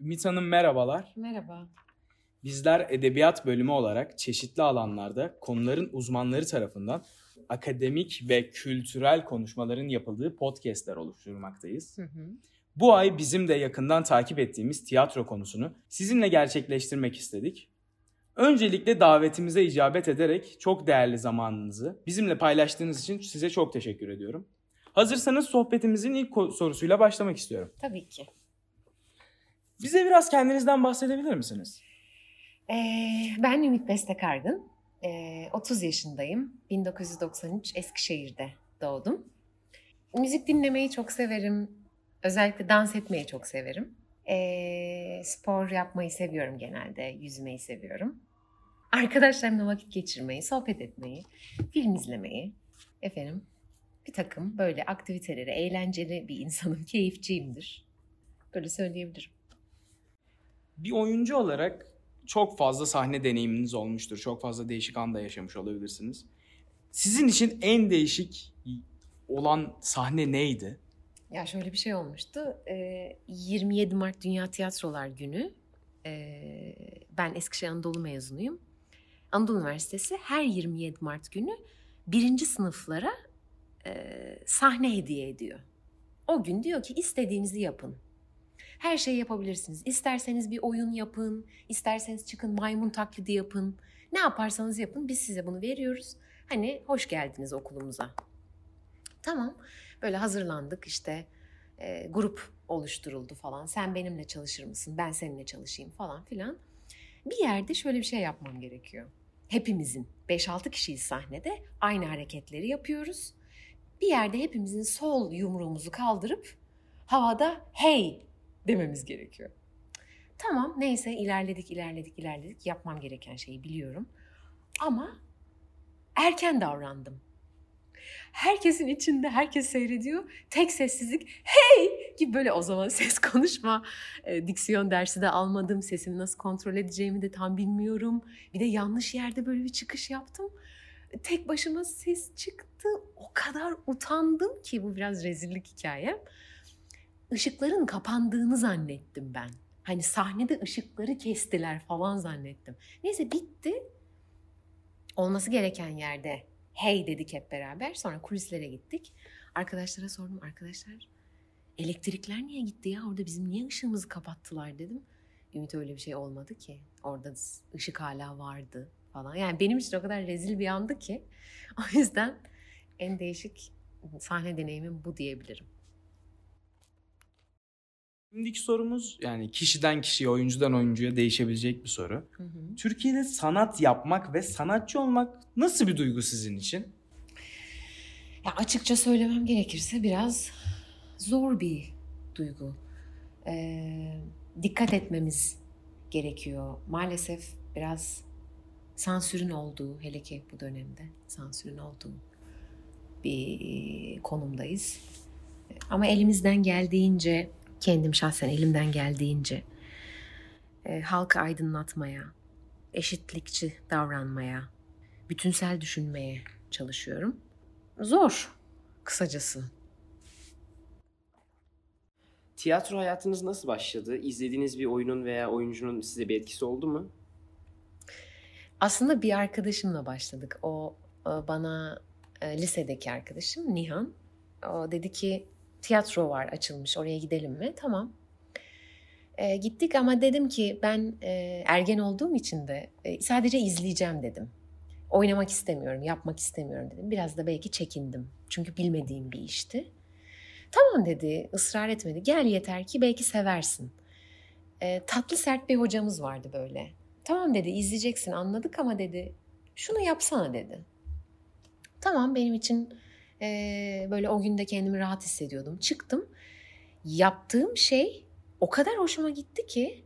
Ümit Hanım merhabalar. Merhaba. Bizler edebiyat bölümü olarak çeşitli alanlarda konuların uzmanları tarafından akademik ve kültürel konuşmaların yapıldığı podcastler oluşturmaktayız. Hı hı. Bu ay bizim de yakından takip ettiğimiz tiyatro konusunu sizinle gerçekleştirmek istedik. Öncelikle davetimize icabet ederek çok değerli zamanınızı bizimle paylaştığınız için size çok teşekkür ediyorum. Hazırsanız sohbetimizin ilk sorusuyla başlamak istiyorum. Tabii ki. Bize biraz kendinizden bahsedebilir misiniz? Ee, ben Ümit Bestekargın. Ee, 30 yaşındayım. 1993 Eskişehir'de doğdum. Müzik dinlemeyi çok severim. Özellikle dans etmeyi çok severim. Ee, spor yapmayı seviyorum genelde. Yüzmeyi seviyorum. Arkadaşlarımla vakit geçirmeyi, sohbet etmeyi, film izlemeyi. Efendim bir takım böyle aktiviteleri, eğlenceli bir insanım, keyifçiyimdir. Böyle söyleyebilirim. Bir oyuncu olarak çok fazla sahne deneyiminiz olmuştur. Çok fazla değişik anda yaşamış olabilirsiniz. Sizin için en değişik olan sahne neydi? Ya şöyle bir şey olmuştu. Ee, 27 Mart Dünya Tiyatrolar Günü. Ee, ben Eskişehir Anadolu mezunuyum. Anadolu Üniversitesi her 27 Mart günü birinci sınıflara e, sahne hediye ediyor. O gün diyor ki istediğinizi yapın. Her şeyi yapabilirsiniz. İsterseniz bir oyun yapın, isterseniz çıkın maymun taklidi yapın. Ne yaparsanız yapın biz size bunu veriyoruz. Hani hoş geldiniz okulumuza. Tamam. Böyle hazırlandık işte e, grup oluşturuldu falan. Sen benimle çalışır mısın? Ben seninle çalışayım falan filan. Bir yerde şöyle bir şey yapmam gerekiyor. Hepimizin 5-6 kişiyiz sahnede aynı hareketleri yapıyoruz. Bir yerde hepimizin sol yumruğumuzu kaldırıp havada hey dememiz gerekiyor. Tamam neyse ilerledik ilerledik ilerledik yapmam gereken şeyi biliyorum. Ama erken davrandım. Herkesin içinde herkes seyrediyor. Tek sessizlik hey gibi böyle o zaman ses konuşma e, diksiyon dersi de almadım. Sesimi nasıl kontrol edeceğimi de tam bilmiyorum. Bir de yanlış yerde böyle bir çıkış yaptım. Tek başıma ses çıktı. O kadar utandım ki bu biraz rezillik hikayem. Işıkların kapandığını zannettim ben. Hani sahnede ışıkları kestiler falan zannettim. Neyse bitti. Olması gereken yerde hey dedik hep beraber. Sonra kulislere gittik. Arkadaşlara sordum. Arkadaşlar elektrikler niye gitti ya? Orada bizim niye ışığımızı kapattılar dedim. Ümit öyle bir şey olmadı ki. Orada ışık hala vardı falan. Yani benim için o kadar rezil bir andı ki. O yüzden en değişik sahne deneyimim bu diyebilirim. Şimdiki sorumuz yani kişiden kişiye, oyuncudan oyuncuya değişebilecek bir soru. Hı hı. Türkiye'de sanat yapmak ve sanatçı olmak nasıl bir duygu sizin için? Ya açıkça söylemem gerekirse biraz zor bir duygu. Ee, dikkat etmemiz gerekiyor. Maalesef biraz sansürün olduğu, hele ki bu dönemde sansürün olduğu bir konumdayız. Ama elimizden geldiğince, kendim şahsen elimden geldiğince e, halkı aydınlatmaya, eşitlikçi davranmaya, bütünsel düşünmeye çalışıyorum. Zor kısacası. Tiyatro hayatınız nasıl başladı? İzlediğiniz bir oyunun veya oyuncunun size bir etkisi oldu mu? Aslında bir arkadaşımla başladık. O e, bana e, lisedeki arkadaşım Nihan. O dedi ki tiyatro var açılmış oraya gidelim mi? Tamam. E, gittik ama dedim ki ben e, ergen olduğum için de e, sadece izleyeceğim dedim. Oynamak istemiyorum, yapmak istemiyorum dedim. Biraz da belki çekindim. Çünkü bilmediğim bir işti. Tamam dedi, ısrar etmedi. Gel yeter ki belki seversin. E, tatlı sert bir hocamız vardı böyle. Tamam dedi, izleyeceksin anladık ama dedi, şunu yapsana dedi. Tamam benim için e, böyle o günde kendimi rahat hissediyordum. Çıktım. Yaptığım şey o kadar hoşuma gitti ki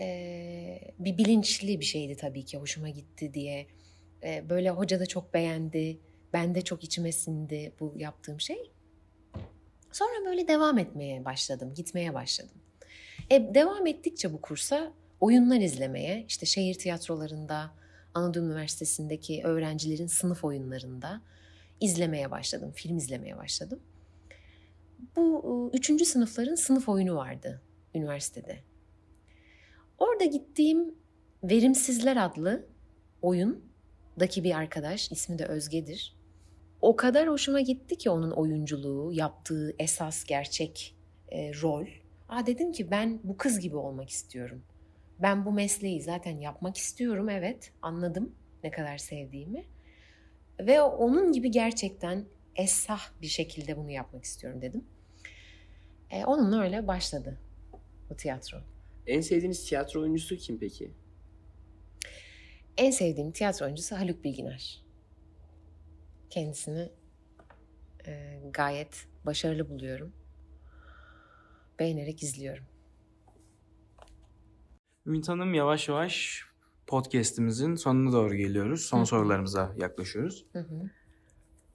e, bir bilinçli bir şeydi tabii ki hoşuma gitti diye. E, böyle hoca da çok beğendi. Ben de çok içime sindi bu yaptığım şey. Sonra böyle devam etmeye başladım, gitmeye başladım. E, devam ettikçe bu kursa oyunlar izlemeye, işte şehir tiyatrolarında, Anadolu Üniversitesi'ndeki öğrencilerin sınıf oyunlarında izlemeye başladım, film izlemeye başladım. Bu üçüncü sınıfların sınıf oyunu vardı üniversitede. Orada gittiğim Verimsizler adlı oyundaki bir arkadaş, ismi de Özge'dir. O kadar hoşuma gitti ki onun oyunculuğu, yaptığı esas gerçek e, rol. Aa dedim ki ben bu kız gibi olmak istiyorum. Ben bu mesleği zaten yapmak istiyorum evet anladım ne kadar sevdiğimi. Ve onun gibi gerçekten esah bir şekilde bunu yapmak istiyorum dedim. E, onunla öyle başladı bu tiyatro. En sevdiğiniz tiyatro oyuncusu kim peki? En sevdiğim tiyatro oyuncusu Haluk Bilginer. Kendisini e, gayet başarılı buluyorum. Beğenerek izliyorum. Ümit Hanım yavaş yavaş podcast'imizin sonuna doğru geliyoruz. Son Hı. sorularımıza yaklaşıyoruz. Hı hı.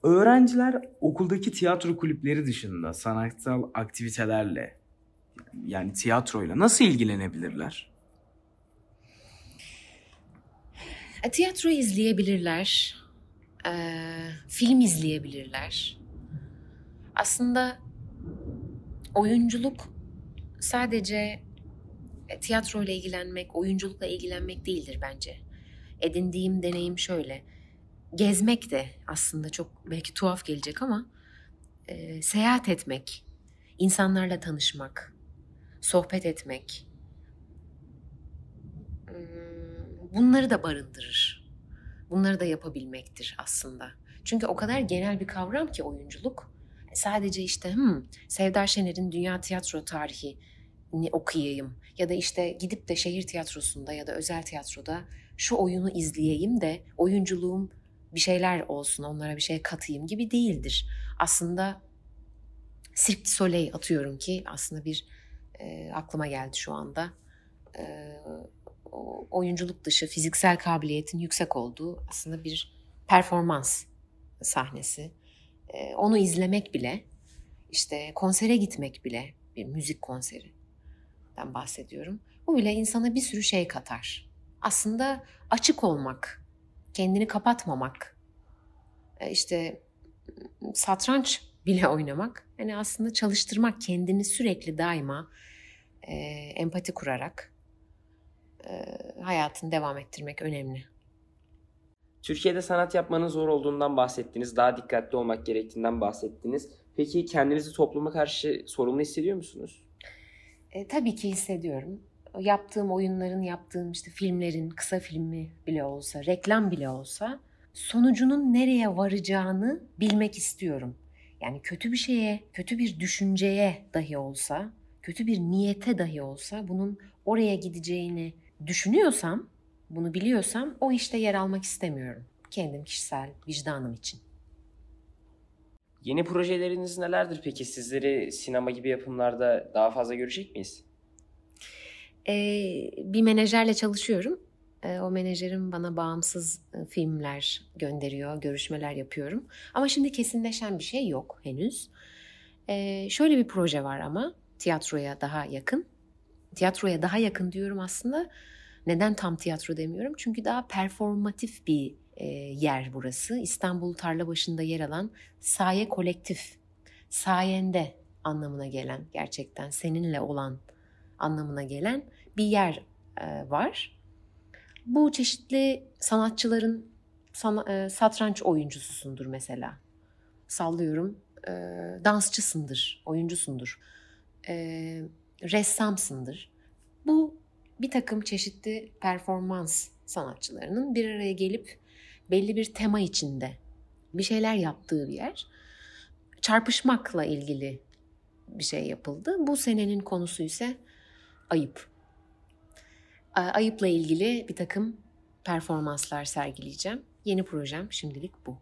Öğrenciler okuldaki tiyatro kulüpleri dışında sanatsal aktivitelerle yani tiyatroyla nasıl ilgilenebilirler? E, tiyatro izleyebilirler. E, film izleyebilirler. Aslında oyunculuk sadece e, tiyatroyla ilgilenmek, oyunculukla ilgilenmek değildir bence. Edindiğim deneyim şöyle. Gezmek de aslında çok belki tuhaf gelecek ama e, seyahat etmek, insanlarla tanışmak, sohbet etmek, hmm, bunları da barındırır. Bunları da yapabilmektir aslında. Çünkü o kadar genel bir kavram ki oyunculuk. Sadece işte hmm, Sevda Şener'in Dünya Tiyatro Tarihi okuyayım ya da işte gidip de şehir tiyatrosunda ya da özel tiyatroda şu oyunu izleyeyim de oyunculuğum bir şeyler olsun onlara bir şey katayım gibi değildir. Aslında Cirque du Soleil atıyorum ki aslında bir e, aklıma geldi şu anda. E, oyunculuk dışı fiziksel kabiliyetin yüksek olduğu aslında bir performans sahnesi. E, onu izlemek bile işte konsere gitmek bile bir müzik konseri bahsediyorum. Bu bile insana bir sürü şey katar. Aslında açık olmak, kendini kapatmamak, e, işte satranç bile oynamak, yani aslında çalıştırmak kendini sürekli daima e, empati kurarak e, hayatını devam ettirmek önemli. Türkiye'de sanat yapmanın zor olduğundan bahsettiniz, daha dikkatli olmak gerektiğinden bahsettiniz. Peki kendinizi topluma karşı sorumlu hissediyor musunuz? E, tabii ki hissediyorum. Yaptığım oyunların, yaptığım işte filmlerin, kısa filmi bile olsa, reklam bile olsa sonucunun nereye varacağını bilmek istiyorum. Yani kötü bir şeye, kötü bir düşünceye dahi olsa, kötü bir niyete dahi olsa bunun oraya gideceğini düşünüyorsam, bunu biliyorsam o işte yer almak istemiyorum. Kendim kişisel vicdanım için. Yeni projeleriniz nelerdir peki? Sizleri sinema gibi yapımlarda daha fazla görecek miyiz? Ee, bir menajerle çalışıyorum. Ee, o menajerim bana bağımsız e, filmler gönderiyor, görüşmeler yapıyorum. Ama şimdi kesinleşen bir şey yok henüz. Ee, şöyle bir proje var ama tiyatroya daha yakın. Tiyatroya daha yakın diyorum aslında. Neden tam tiyatro demiyorum? Çünkü daha performatif bir e, yer burası. İstanbul Tarlabaşı'nda yer alan Saye Kolektif. Sayende anlamına gelen gerçekten seninle olan anlamına gelen bir yer e, var. Bu çeşitli sanatçıların sana, e, satranç oyuncususundur mesela. Sallıyorum e, dansçısındır, oyuncusundur, e, ressamsındır. Bu bir takım çeşitli performans sanatçılarının bir araya gelip belli bir tema içinde bir şeyler yaptığı bir yer. Çarpışmakla ilgili bir şey yapıldı. Bu senenin konusu ise ayıp. Ayıpla ilgili bir takım performanslar sergileyeceğim. Yeni projem şimdilik bu.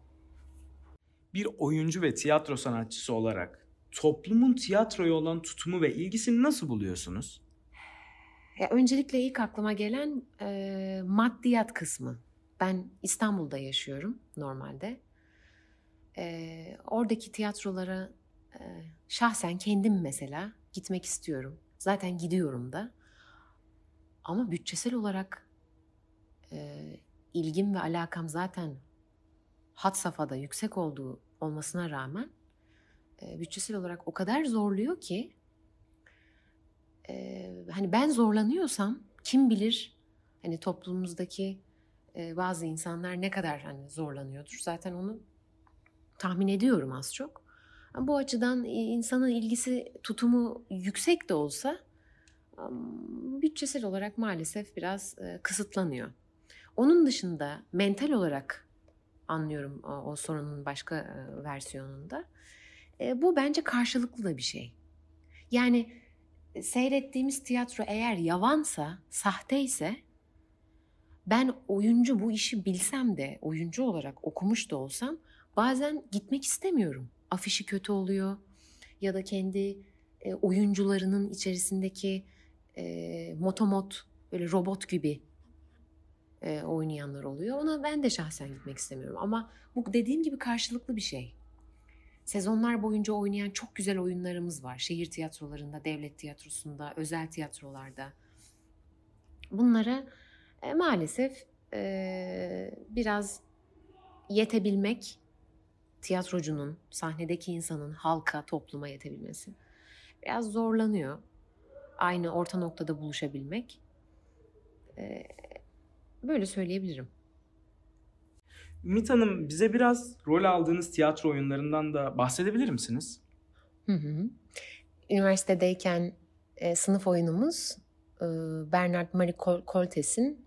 Bir oyuncu ve tiyatro sanatçısı olarak toplumun tiyatroya olan tutumu ve ilgisini nasıl buluyorsunuz? Ya öncelikle ilk aklıma gelen e, maddiyat kısmı. Ben İstanbul'da yaşıyorum normalde. Ee, oradaki tiyatrolara e, şahsen kendim mesela gitmek istiyorum. Zaten gidiyorum da. Ama bütçesel olarak e, ilgim ve alakam zaten hat safhada yüksek olduğu olmasına rağmen e, bütçesel olarak o kadar zorluyor ki e, hani ben zorlanıyorsam kim bilir hani toplumumuzdaki e, bazı insanlar ne kadar hani zorlanıyordur. Zaten onu tahmin ediyorum az çok. Bu açıdan insanın ilgisi tutumu yüksek de olsa bütçesel olarak maalesef biraz e, kısıtlanıyor. Onun dışında mental olarak anlıyorum o, o sorunun başka e, versiyonunda. E, bu bence karşılıklı da bir şey. Yani seyrettiğimiz tiyatro eğer yavansa, sahteyse ben oyuncu bu işi bilsem de, oyuncu olarak okumuş da olsam bazen gitmek istemiyorum. Afişi kötü oluyor ya da kendi e, oyuncularının içerisindeki e, motomot böyle robot gibi e, oynayanlar oluyor. Ona ben de şahsen gitmek istemiyorum. Ama bu dediğim gibi karşılıklı bir şey. Sezonlar boyunca oynayan çok güzel oyunlarımız var. Şehir tiyatrolarında, devlet tiyatrosunda, özel tiyatrolarda. Bunlara e, maalesef e, biraz yetebilmek, tiyatrocunun, sahnedeki insanın halka, topluma yetebilmesi biraz zorlanıyor. Aynı orta noktada buluşabilmek. E, böyle söyleyebilirim. Ümit Hanım bize biraz rol aldığınız tiyatro oyunlarından da bahsedebilir misiniz? Hı hı. Üniversitedeyken e, sınıf oyunumuz e, Bernard Marie Coltes'in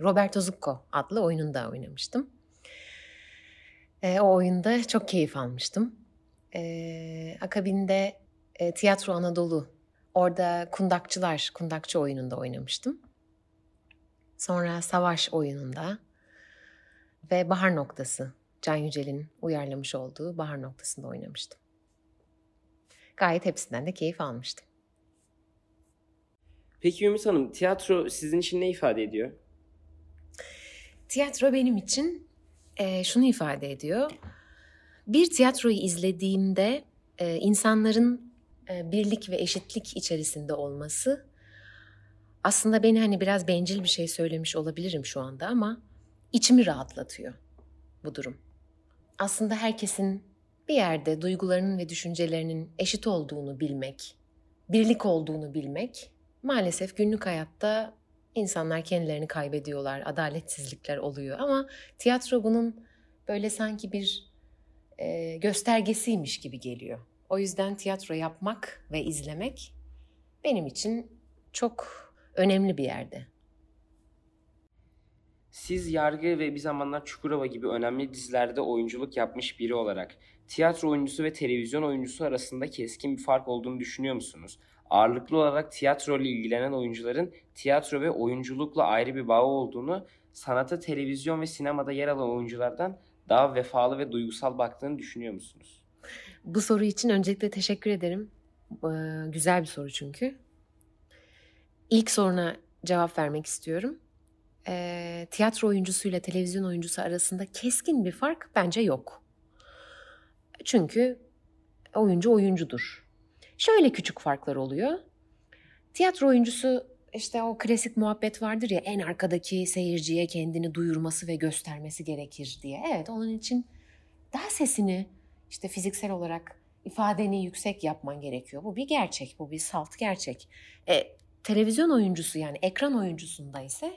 Roberto Zucco adlı oyununda oynamıştım. E, o oyunda çok keyif almıştım. E, akabinde e, Tiyatro Anadolu, orada kundakçılar, kundakçı oyununda oynamıştım. Sonra Savaş oyununda ve Bahar Noktası, Can Yücel'in uyarlamış olduğu Bahar Noktası'nda oynamıştım. Gayet hepsinden de keyif almıştım. Peki Ümit Hanım, tiyatro sizin için ne ifade ediyor? Tiyatro benim için e, şunu ifade ediyor. Bir tiyatroyu izlediğimde e, insanların e, birlik ve eşitlik içerisinde olması aslında beni hani biraz bencil bir şey söylemiş olabilirim şu anda ama içimi rahatlatıyor bu durum. Aslında herkesin bir yerde duygularının ve düşüncelerinin eşit olduğunu bilmek, birlik olduğunu bilmek maalesef günlük hayatta insanlar kendilerini kaybediyorlar, adaletsizlikler oluyor ama tiyatro bunun böyle sanki bir e, göstergesiymiş gibi geliyor. O yüzden tiyatro yapmak ve izlemek benim için çok önemli bir yerde. Siz Yargı ve bir zamanlar Çukurova gibi önemli dizilerde oyunculuk yapmış biri olarak tiyatro oyuncusu ve televizyon oyuncusu arasında keskin bir fark olduğunu düşünüyor musunuz? Ağırlıklı olarak tiyatro ile ilgilenen oyuncuların tiyatro ve oyunculukla ayrı bir bağı olduğunu, sanata televizyon ve sinemada yer alan oyunculardan daha vefalı ve duygusal baktığını düşünüyor musunuz? Bu soru için öncelikle teşekkür ederim. Ee, güzel bir soru çünkü. İlk soruna cevap vermek istiyorum. Ee, tiyatro oyuncusuyla televizyon oyuncusu arasında keskin bir fark bence yok. Çünkü oyuncu oyuncudur. Şöyle küçük farklar oluyor. Tiyatro oyuncusu işte o klasik muhabbet vardır ya en arkadaki seyirciye kendini duyurması ve göstermesi gerekir diye. Evet onun için daha sesini işte fiziksel olarak ifadeni yüksek yapman gerekiyor. Bu bir gerçek, bu bir salt gerçek. E, televizyon oyuncusu yani ekran oyuncusunda ise